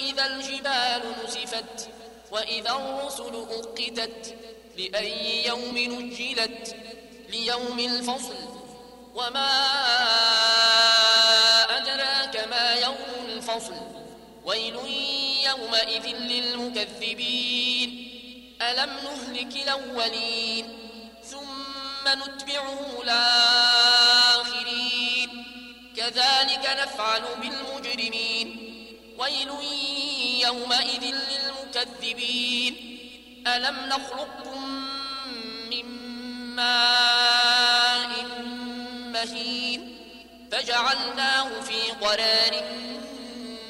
وإذا الجبال نسفت وإذا الرسل أقتت لأي يوم نجلت ليوم الفصل وما أدراك ما يوم الفصل ويل يومئذ للمكذبين. ألم نهلك الأولين ثم نتبعه الآخرين. كذلك نفعل بالمجرمين ويل يومئذ للمكذبين. ألم نخلقكم من ماء مهين فجعلناه في قرار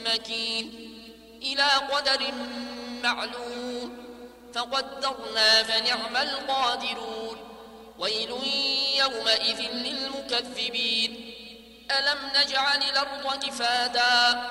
مكين. إلى قدر معلوم فقدرنا فنعم القادرون. ويل يومئذ للمكذبين. ألم نجعل الأرض كفاتا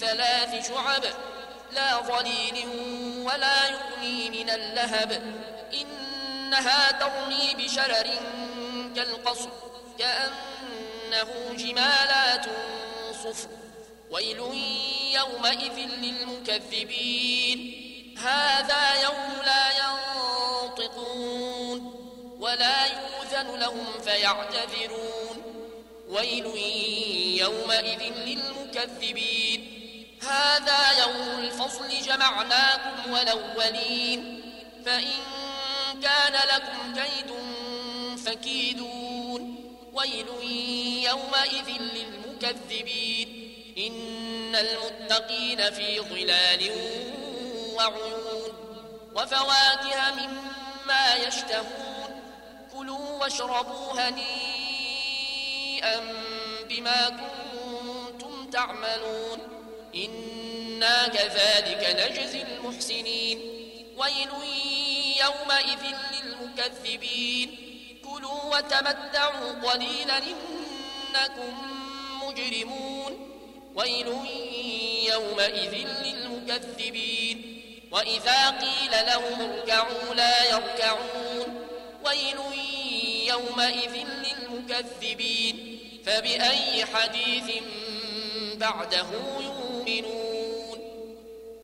ثلاث شعب لا ظليل ولا يغني من اللهب. إنها ترمي بشرر كالقصر كأنه جمالات صفر. ويل يومئذ للمكذبين هذا يوم لا ينطقون ولا يؤذن لهم فيعتذرون. ويل يومئذ للمكذبين هذا يوم الفصل جمعناكم والأولين. فإن كان لكم كيد فكيدون. ويل يومئذ للمكذبين. إن المتقين في ظلال وعيون. وفواكه مما يشتهون. كلوا واشربوا هنيئا بما كنتم تعملون. إنا كذلك نجزي المحسنين ويل يومئذ للمكذبين كلوا وتمتعوا قليلا إنكم مجرمون ويل يومئذ للمكذبين وإذا قيل لهم اركعوا لا يركعون ويل يومئذ للمكذبين فبأي حديث بعده يؤمنون تؤمنون